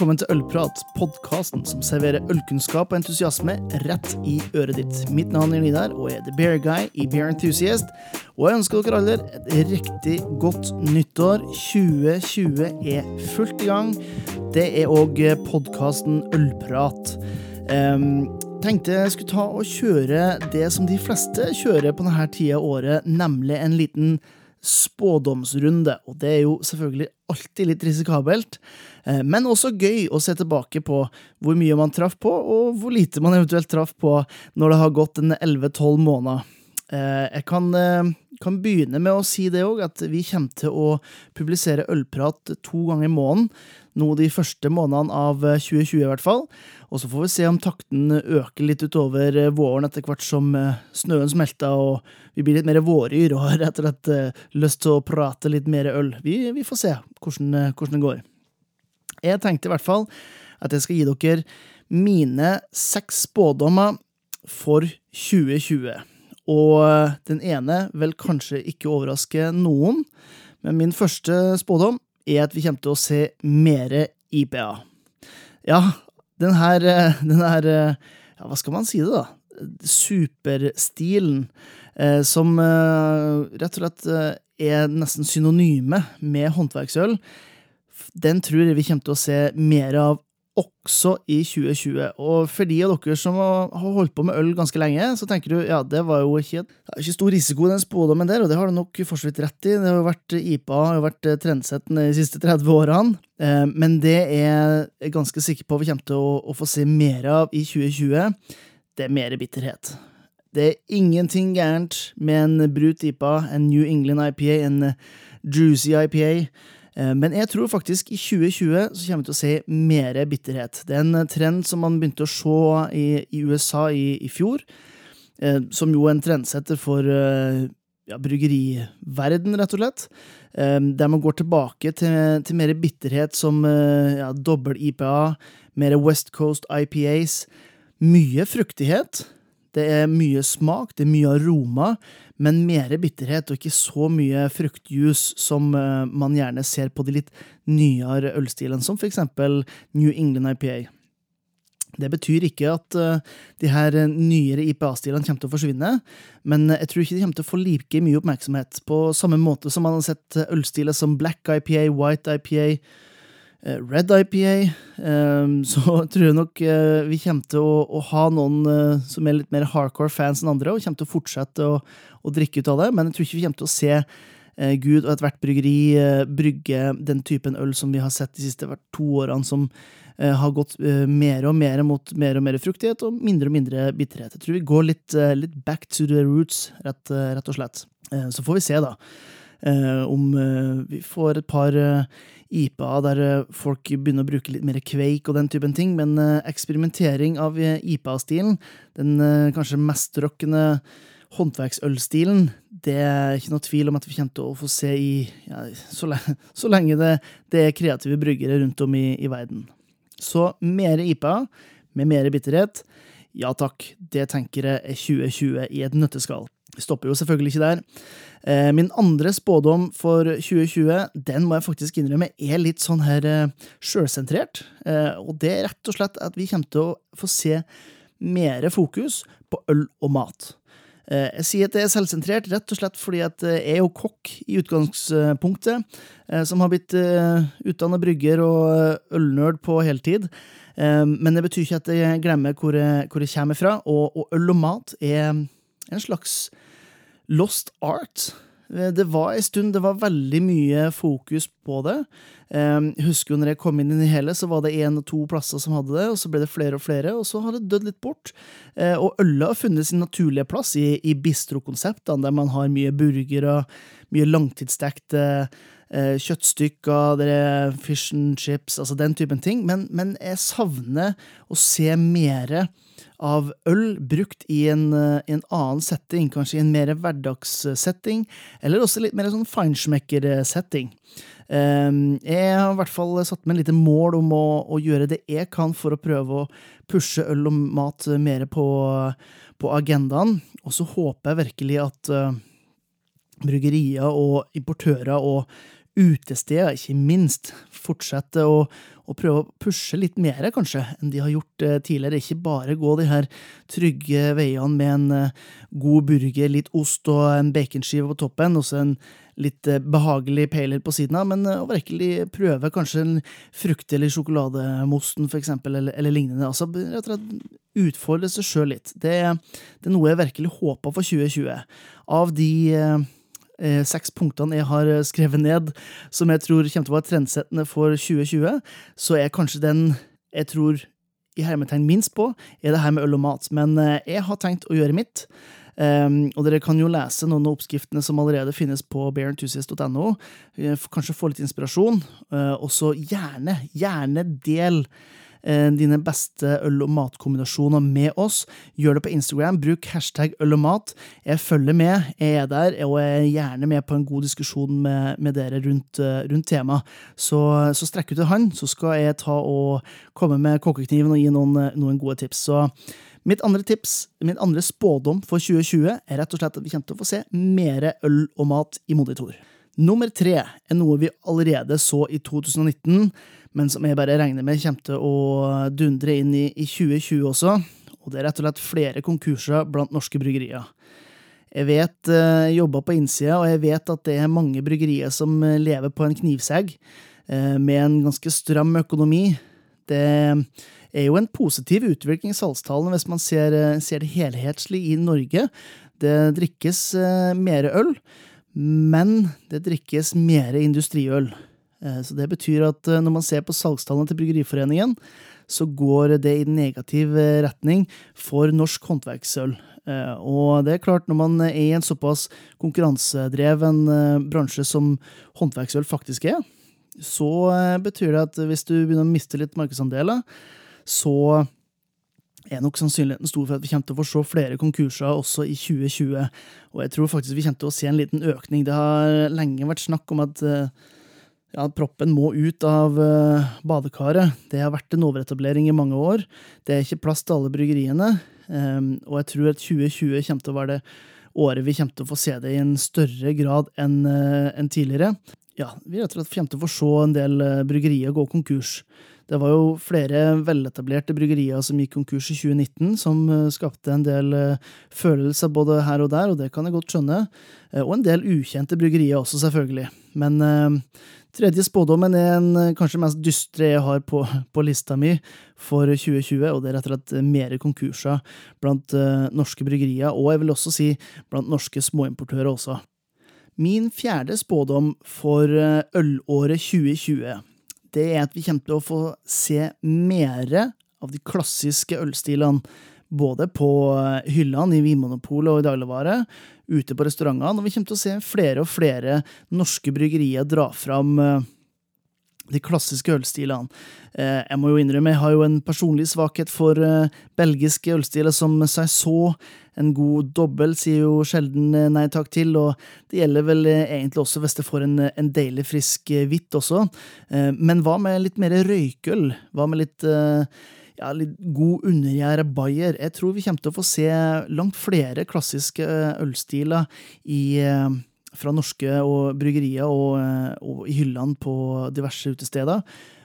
velkommen til Ølprat, podkasten som serverer ølkunnskap og entusiasme rett i øret ditt. Mitt navn er Nidar, og er The Bear Guy i Bear Enthusiast. Og jeg ønsker dere alle et riktig godt nyttår. 2020 er fullt i gang. Det er òg podkasten Ølprat. Um, tenkte jeg skulle ta og kjøre det som de fleste kjører på denne tida av året, nemlig en liten spådomsrunde. Og det er jo selvfølgelig alltid litt risikabelt, eh, men også gøy å se tilbake på hvor mye man traff på, og hvor lite man eventuelt traff på når det har gått en 11-12 måneder. Eh, jeg kan, eh, kan, begynne med å si det òg, at vi kommer til å publisere Ølprat to ganger i måneden nå de første månedene av 2020, i hvert fall. Og så får vi se om takten øker litt utover eh, våren etter hvert som eh, snøen smelter og vi blir litt mer våryr og har rett og slett eh, lyst til å prate litt mer øl. Vi, vi får se hvordan, hvordan, det går. Jeg tenkte i hvert fall at jeg skal gi dere mine seks spådommer for 2020. Og den ene vil kanskje ikke overraske noen, men min første spådom er at vi kommer til å se mer IPA. Ja, den her, eh, den her eh, ja, Hva skal man si det, da? Superstilen eh, som eh, rett og slett eh, er nesten synonyme med håndverksøl, den tror jeg vi kommer til å se mer av også i 2020. Og for de av dere som har holdt på med øl ganske lenge, så tenker du ja, det var jo ikke, ikke stor risiko den spådommen der, og det har du nok for så vidt rett i. Det har jo vært IPA har jo vært trendsetten de siste 30 årene. Eh, men det er jeg ganske sikker på vi kommer til å, å få se mer av i 2020. Det er mer bitterhet. Det er ingenting gærent med en brut IPA, en New England IPA, en juicy IPA. Eh, men jeg tror faktisk i 2020 så kommer vi til å se mer bitterhet. Det er en trend som man begynte å se i, i USA i, i, fjor, eh, som jo er en trendsetter for eh, ja, bryggeriverden, rett og slett. Der man går tilbake til, til mer bitterhet som ja, dobbel IPA, mer West Coast IPAs. Mye fruktighet. Det er mye smak, det er mye aroma, men mer bitterhet og ikke så mye fruktjuice som uh, man gjerne ser på de litt nyere ølstilene, som for eksempel New England IPA. Det betyr ikke at uh, de her nyere IPA-stilene kommer til å forsvinne, men jeg tror ikke de kommer til å få like mye oppmerksomhet, på samme måte som man har sett ølstiler som Black IPA, White IPA, Eh, Red IPA, ehm, så tror jeg nok eh, vi kommer til å, å, ha noen eh, som er litt mer hardcore fans enn andre, og kommer til å fortsette å, å drikke ut av det, men jeg tror ikke vi kommer til å se Gud og ethvert bryggeri brygge den typen øl som vi har sett de siste to årene, som har gått mer og mer mot mer og mer fruktighet og mindre og mindre bitterhet. Jeg tror vi går litt, litt back to the roots, rett, rett, og slett. Så får vi se, da, om vi får et par IPA der eh, folk begynner å bruke litt mer kveik og den typen ting, men eh, eksperimentering av eh, IPA-stilen, den kanskje mest rockende håndverksølstilen, det er ikke noe tvil om at vi kommer til å få se i ja, så, lenge, så, lenge, det, det, er kreative bryggere rundt om i, i verden. Så mer IPA, med mer bitterhet, ja takk, det tenker jeg er 2020 i et nøtteskall. Vi stopper jo selvfølgelig ikke der. Eh, min andre spådom for 2020, den må jeg faktisk innrømme er litt sånn her eh, sjølsentrert. Eh, og det er rett og slett at vi kommer til å få se mer fokus på øl og mat. Jeg sier at det er selvsentrert rett og slett fordi at jeg er jo kokk i utgangspunktet, som har blitt utdannet brygger og ølnerd på heltid. Men det betyr ikke at jeg glemmer hvor jeg, hvor jeg kommer fra, og, og øl og mat er en slags lost art. Det var en stund det var veldig mye fokus på det. Jeg husker jo når jeg kom inn i det hele, så var det én og to plasser som hadde det, og så ble det flere og flere, og så har det dødd litt bort. Eh, og ølet har funnet sin naturlige plass i, i bistrokonseptene, der man har mye burgere, mye langtidsstekte eh, kjøttstykker, det er fish and chips, altså den typen ting. Men, men jeg savner å se mere av øl brukt i en, eh, en, annen setting, kanskje i en mer hverdagssetting, eller også litt mer sånn feinschmecker-setting. Ehm, jeg har i hvert fall satt meg en lite mål om å, å, gjøre det jeg kan for å prøve å pushe øl og mat mer på, på agendaen, og så håper jeg virkelig at uh, bryggerier og importører og utesteder, ikke minst, fortsette å, å, prøve å pushe litt mer, kanskje, enn de har gjort eh, tidligere. Ikke bare gå de her trygge veiene med en eh, god burger, litt ost og en baconskive på toppen, og så en litt eh, behagelig peiler på siden av, men å virkelig prøve kanskje en frukt- eller sjokolademosten, for eksempel, eller, eller lignende. Altså rett og slett utfordre seg sjøl litt. Det, det, er noe jeg virkelig håper for 2020. Av de seks punktene jeg har eh, skrevet ned, som jeg tror kommer til å være trendsettende for 2020, så er kanskje den jeg tror i hermetegn minst på, er det her med øl og mat. Men eh, jeg har tenkt å gjøre mitt. Um, og dere kan jo lese noen av oppskriftene som allerede finnes på bearenthusiast.no. Eh, kanskje få litt inspirasjon. Uh, og så gjerne, gjerne del Eh, dine beste øl- og matkombinasjoner med oss. Gjør det på Instagram. Bruk hashtag øl og mat. Jeg følger med, jeg er der, og jeg er gjerne med på en god diskusjon med, med dere rundt, eh, rundt temaet. Så, så strekk ut en hånd, så skal jeg ta og komme med kokkekniven og gi noen, noen gode tips. Så Mitt andre tips, min andre spådom for 2020 er rett og slett at vi kommer til å få se mer øl og mat i Monitor. Nummer tre er noe vi allerede så i 2019, men som jeg bare regner med kommer til å dundre inn i, i 2020 også. Og det er rett og slett flere konkurser blant norske bryggerier. Jeg vet jeg jobber på innsida, og jeg vet at det er mange bryggerier som eh, lever på en knivsegg, eh, med en ganske stram økonomi. Det er jo en positiv utvikling i salgstallene hvis man ser, eh, ser, det helhetslig i Norge. Det drikkes eh, mer øl, men det drikkes mer industriøl. Eh, så det betyr at eh, når man ser på salgstallene til Bryggeriforeningen, så går det i negativ eh, retning for norsk håndverksøl. Og det er klart, når man er i en såpass konkurransedreven bransje som håndverksøl faktisk er, så betyr det at hvis du begynner å miste litt markedsandeler, så er nok sannsynligheten stor for at vi kommer til å få se flere konkurser også i 2020. Og jeg tror faktisk vi kommer til å se en liten økning. Det har lenge vært snakk om at ja, proppen må ut av uh, badekaret. Det har vært en overetablering i mange år. Det er ikke plass til alle bryggeriene. Um, og jeg tror at 2020 kommer til å være det året vi kommer til å få se det i en større grad enn uh, en tidligere. Ja, Vi rett og slett kommer til å få se en del uh, bryggerier gå konkurs. Det var jo flere veletablerte bryggerier som gikk konkurs i 2019, som skapte en del følelser både her og der, og det kan jeg godt skjønne. Og en del ukjente bryggerier også, selvfølgelig. Men Tredje spådommen er en eh, kanskje mest dystre jeg har på, på, lista mi for 2020, og det er rett og slett mer konkurser blant norske bryggerier, og jeg vil også si blant norske småimportører også. Min fjerde spådom for ølåret 2020, det er at vi kommer til å få se mer av de klassiske ølstilene både på hyllene i Vinmonopolet og i dagligvare, ute på restaurantene, og vi kommer til å se flere og flere norske bryggerier dra fram eh, de klassiske ølstilene. Eh, jeg må jo innrømme, jeg har jo en personlig svakhet for eh, belgiske ølstiler som seg så. En god dobbel sier jo sjelden nei takk til, og det gjelder vel egentlig også hvis det får en, en deilig frisk hvitt også. Men hva med litt mer røykøl? Hva med litt ja, litt god undergjæra bayer. Jeg tror vi kommer til å få se langt flere klassiske eh, ølstiler i, eh, fra norske og bryggerier eh, og, i hyllene på diverse utesteder.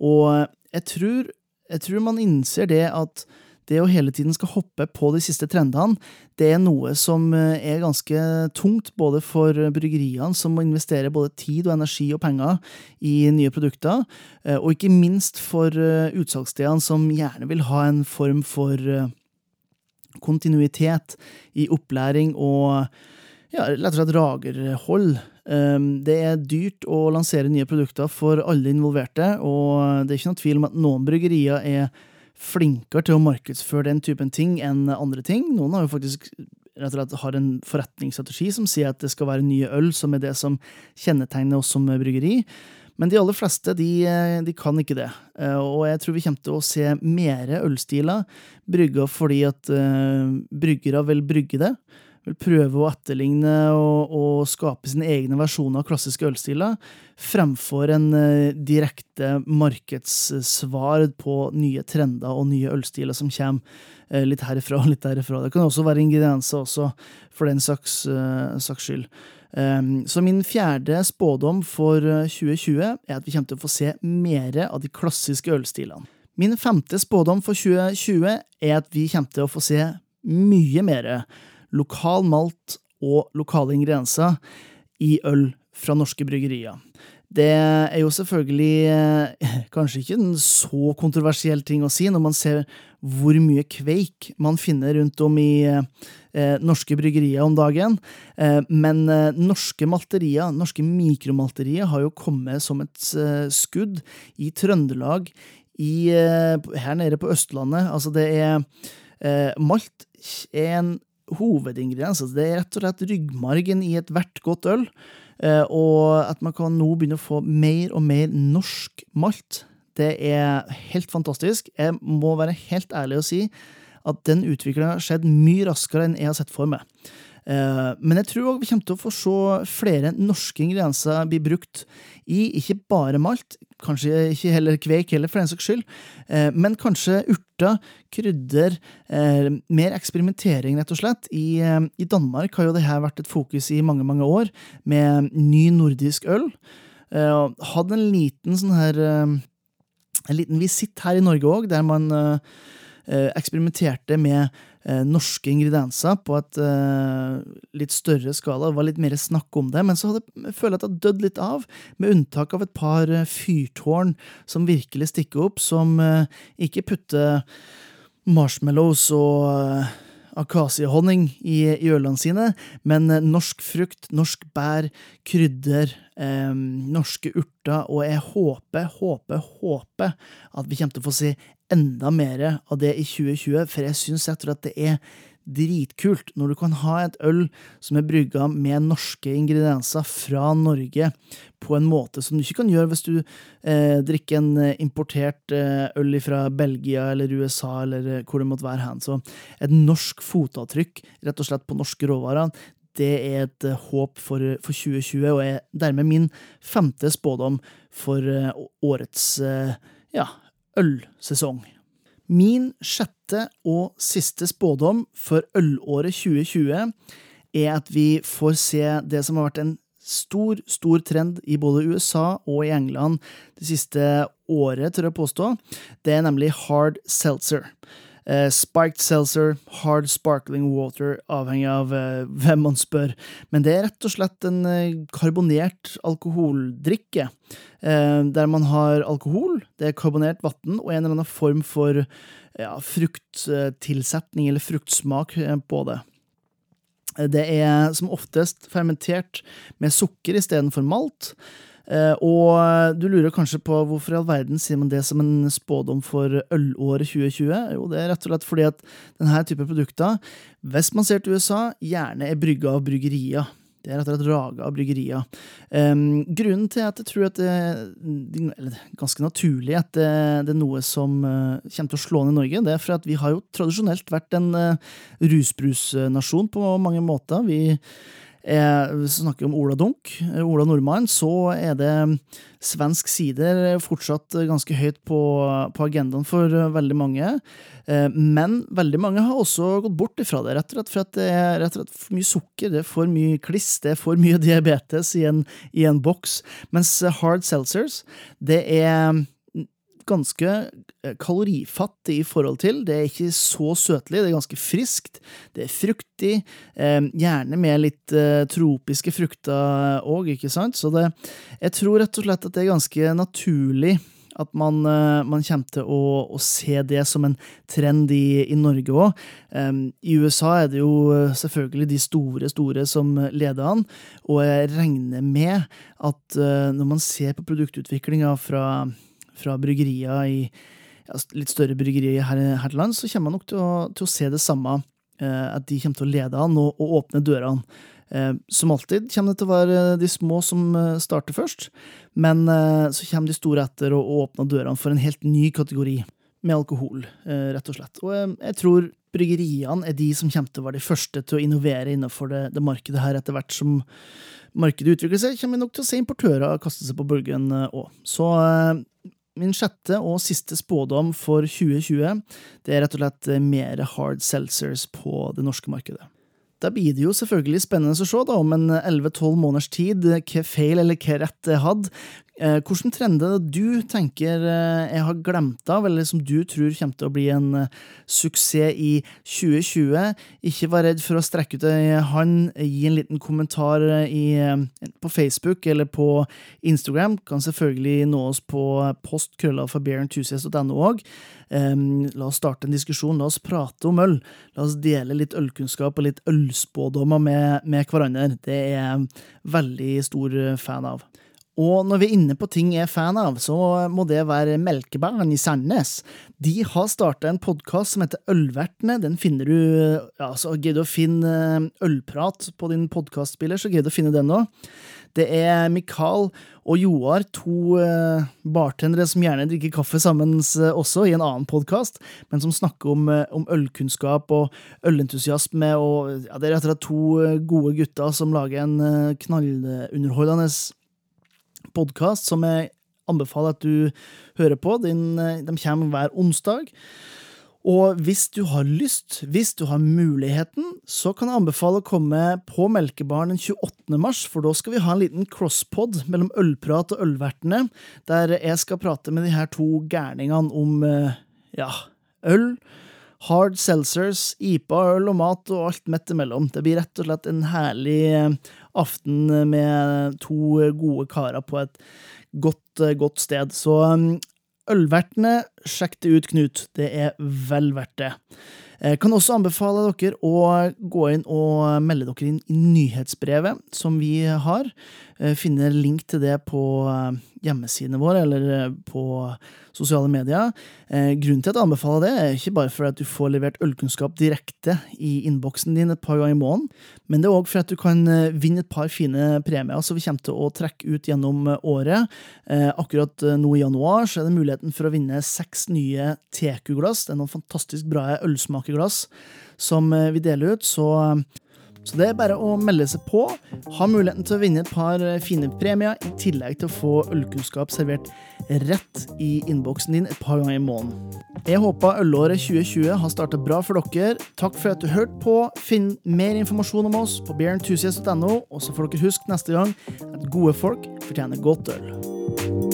Og jeg tror, jeg tror man innser det at det å hele tiden skal hoppe på de siste trendene, det er noe som eh, er ganske tungt både for bryggeriene, som må investere både tid og energi og penger i nye produkter, eh, og ikke minst for utsalgsstedene, som gjerne vil ha en form for kontinuitet i opplæring og ja, rett og slett ragerhold. Det er dyrt å lansere nye produkter for alle involverte, og det er ikke noe tvil om at noen bryggerier er flinkere til å markedsføre den typen ting enn andre ting. Noen har jo faktisk rett og slett har en forretningsstrategi som sier at det skal være nye øl som er det som kjennetegner oss som bryggeri. Men de aller fleste de, de kan ikke det. Eh, og jeg tror vi kommer til å se mere ølstiler brygga fordi at uh, bryggere vil brygge det vil prøve å etterligne og, og, skape sine egne versjoner av klassiske ølstiler, fremfor en uh, direkte markedssvar på nye trender og nye ølstiler som kommer uh, litt herifra og litt derifra. Det kan også være ingredienser også, for den saks, uh, saks skyld. Så min fjerde spådom for 2020 er at vi kommer til å få se mer av de klassiske ølstilene. Min femte spådom for 2020 er at vi kommer til å få se mye mer lokal malt og lokale ingredienser i øl fra norske bryggerier. Det er jo selvfølgelig eh, kanskje ikke en så kontroversiell ting å si når man ser hvor mye kveik man finner rundt om i eh, norske bryggerier om dagen. Eh, men eh, norske malterier, norske mikromalterier, har jo kommet som et eh, skudd i Trøndelag, i, eh, her nede på Østlandet. Altså, det er Malt er en hovedingrediens. Altså, det er rett og slett ryggmargen i ethvert godt øl. Eh, og at man kan nå begynne å få mer og mer norsk malt, det er helt fantastisk. Jeg må være helt ærlig og si at den utviklinga har skjedd mye raskere enn jeg har sett for meg. Eh, men jeg tror òg vi kommer til å få se flere norske ingredienser bli brukt i ikke bare malt, kanskje ikke heller kveik heller, for den saks skyld, eh, men kanskje urter, krydder, eh, mer eksperimentering, rett og slett. I, I Danmark har jo dette vært et fokus i mange, mange år, med ny nordisk øl. Hadde en liten sånn her En liten visitt her i Norge òg, der man eksperimenterte med eh, norske ingredienser på et eh, litt større skala. Det var litt mer snakk om det, men så hadde, jeg jeg at det har dødd litt av, med unntak av et par eh, fyrtårn som virkelig stikker opp, som eh, ikke putter marshmallows og eh, akasiehonning i, i ølene sine, men eh, norsk frukt, norsk bær, krydder, eh, norske urter, og jeg håper, håper, håper at vi kommer til å få se enda mer av det i 2020, for jeg syns rett og slett det er dritkult når du kan ha et øl som er brygga med norske ingredienser fra Norge, på en måte som du ikke kan gjøre hvis du eh, drikker en eh, importert eh, øl fra Belgia eller USA eller eh, hvor det måtte være hen. Så et norsk fotavtrykk, rett og slett på norske råvarer, det er et uh, håp for, for, 2020, og er dermed min femte spådom for årets ja, ølsesong. Min sjette og siste spådom for ølåret 2020 er at vi får se det som har vært en stor, stor trend i både USA og i England det siste året, tør jeg påstå. Det er nemlig hard seltzer. Uh, spiked seltzer, hard sparkling water, avhengig av uh, hvem man spør. Men det er rett og slett en uh, karbonert alkoholdrikke. der man har alkohol, det er karbonert vann og en eller annen form for ja, frukttilsetning eller fruktsmak på det. Det er som oftest fermentert med sukker istedenfor malt. Uh, og du lurer kanskje på hvorfor i all verden sier man det som en spådom for ølåret 2020? Jo, det er rett og slett fordi at denne type produkter, hvis man ser til USA, gjerne er brygga av bryggerier. Det er rett og slett raga av bryggerier. Um, grunnen til at jeg tror at det, er ganske naturlig at det, det er noe som uh, kommer til å slå ned Norge, det er for at vi har jo tradisjonelt vært en uh, rusbrusnasjon på mange måter. Vi hvis vi snakker om Ola Dunk, Ola Nordmann, så er det svensk sider fortsatt ganske høyt på, på, agendaen for veldig mange. Eh, men veldig mange har også gått bort ifra det, rett og slett for at det er rett og slett for mye sukker, det er for mye kliss, det er for mye diabetes i en, i en boks. Mens hard seltzers, det er ganske eh, kalorifattig i forhold til. Det er ikke så søtlig, det er ganske friskt. Det er fruktig, eh, gjerne med litt eh, tropiske frukter òg, ikke sant? Så det, jeg tror rett og slett at det er ganske naturlig at man, man, kommer til å, å, se det som en trend i, i Norge òg. Um, I USA er det jo selvfølgelig de store, store som leder an, og jeg regner med at uh, når man ser på produktutviklinga fra fra bryggerier i ja, litt større bryggerier her, her, til lands, så kommer man nok til å, til å se det samme. Eh, at de kommer til å lede an og, og åpne dørene. Eh, som alltid kommer det til å være de små som eh, starter først, men eh, så kommer de store etter og, og åpner dørene for en helt ny kategori med alkohol, eh, rett og slett. Og eh, jeg tror bryggeriene er de som kommer til å være de første til å innovere innenfor det, det markedet her, etter hvert som markedet utvikler seg, kommer vi nok til å se importører kaste seg på bølgen òg. Så Min sjette og siste spådom for 2020 det er rett og slett mer hard seltzers på det norske markedet. Da blir det jo selvfølgelig spennende å se da, om en 11-12 måneders tid hva feil eller hva rett jeg hadde. Eh, Hvilke trender du tenker eh, jeg har glemt av, eller som du tror kommer til å bli en eh, suksess i 2020? Ikke vær redd for å strekke ut ei hånd, gi en liten kommentar i, på Facebook eller på Instagram. Kan selvfølgelig nå oss på postkrøllalfabearenthusiast.no òg. Um, la oss starte en diskusjon, la oss prate om øl. La oss dele litt ølkunnskap og litt ølspådommer med, med hverandre. Det er jeg veldig stor fan av. Og når vi er inne på ting jeg er fan av, så må det være Melkebæren i Sandnes. De har starta en podkast som heter Ølvertene. Den finner du ja, så Greier du å finne ølprat på din podkastspiller, så greier du å finne den òg. Det er Mikael og Joar, to uh, bartendere som gjerne drikker kaffe sammen uh, også, i en annen podkast, men som snakker om, om, ølkunnskap og ølentusiasme. og ja, Det er rett og slett to gode gutter som lager en knallunderholdende podkast som jeg anbefaler at du hører på. Den, de kommer hver onsdag. Og hvis du har lyst, hvis du har muligheten, så kan jeg anbefale å komme på Melkebaren den 28. mars, for da skal vi ha en liten crosspod mellom Ølprat og Ølvertene, der jeg skal prate med de her to gærningene om eh, ja, øl, hard seltzers, IPA, øl og mat og alt midt imellom. Det blir rett og slett en herlig eh, aften med to gode karer på et godt, eh, godt sted. Så Ølvertene, sjekk det ut, Knut. Det er vel verdt det. Jeg kan også anbefale dere å gå inn og melde dere inn i nyhetsbrevet som vi har. Finne link til det på hjemmesidene våre eller eh, på sosiale medier. Eh, grunnen til at jeg anbefaler det, er ikke bare for at du får levert ølkunnskap direkte i innboksen din et par ganger i måneden, men det er òg for at du kan eh, vinne et par fine premier som vi kommer til å trekke ut gjennom året. Akkurat nå i januar så er det muligheten for å vinne seks nye TQ-glass. Det er noen fantastisk bra ølsmakeglass som vi deler ut. så så det er bare å melde seg på. Ha muligheten til å vinne et par eh, fine premier, i tillegg til å få ølkunnskap servert rett i innboksen din et par ganger i måneden. Jeg håper ølåret 2020 har startet bra for dere. Takk for at du hørte på. Finn mer informasjon om oss på bearenthusiast.no, og så får dere huske neste gang at gode folk fortjener godt øl.